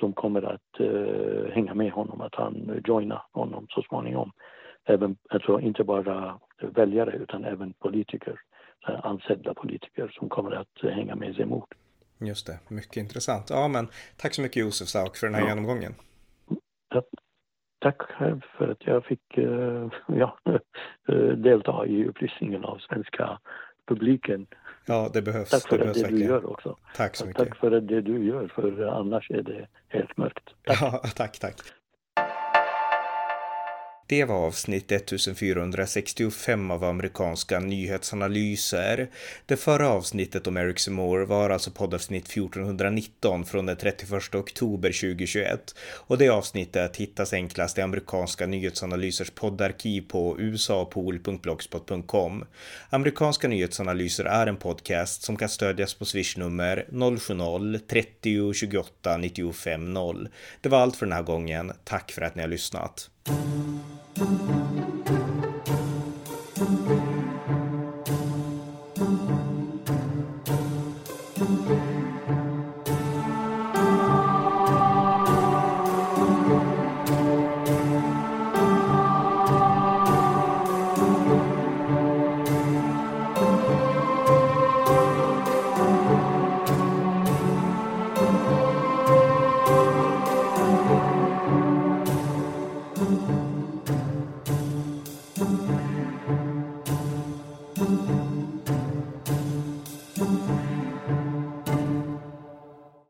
som kommer att eh, hänga med honom, att han joinar honom så småningom. även, alltså inte bara väljare utan även politiker, ansedda politiker som kommer att hänga med sig emot. Just det, mycket intressant. Ja, men tack så mycket Josef Sauk för den här ja. genomgången. Ja, tack själv för att jag fick uh, ja, delta i upplysningen av svenska publiken. Ja, det behövs. Tack för det, det, det du gör också. Tack så mycket. Tack för det du gör, för annars är det helt mörkt. Tack. Ja, tack, tack. Det var avsnitt 1465 av amerikanska nyhetsanalyser. Det förra avsnittet om Eric Moore var alltså poddavsnitt 1419 från den 31 oktober 2021 och det avsnittet hittas enklast i amerikanska nyhetsanalysers poddarkiv på usapool.blogspot.com. Amerikanska nyhetsanalyser är en podcast som kan stödjas på swishnummer 070-30 28 95 0. Det var allt för den här gången. Tack för att ni har lyssnat. Thank you.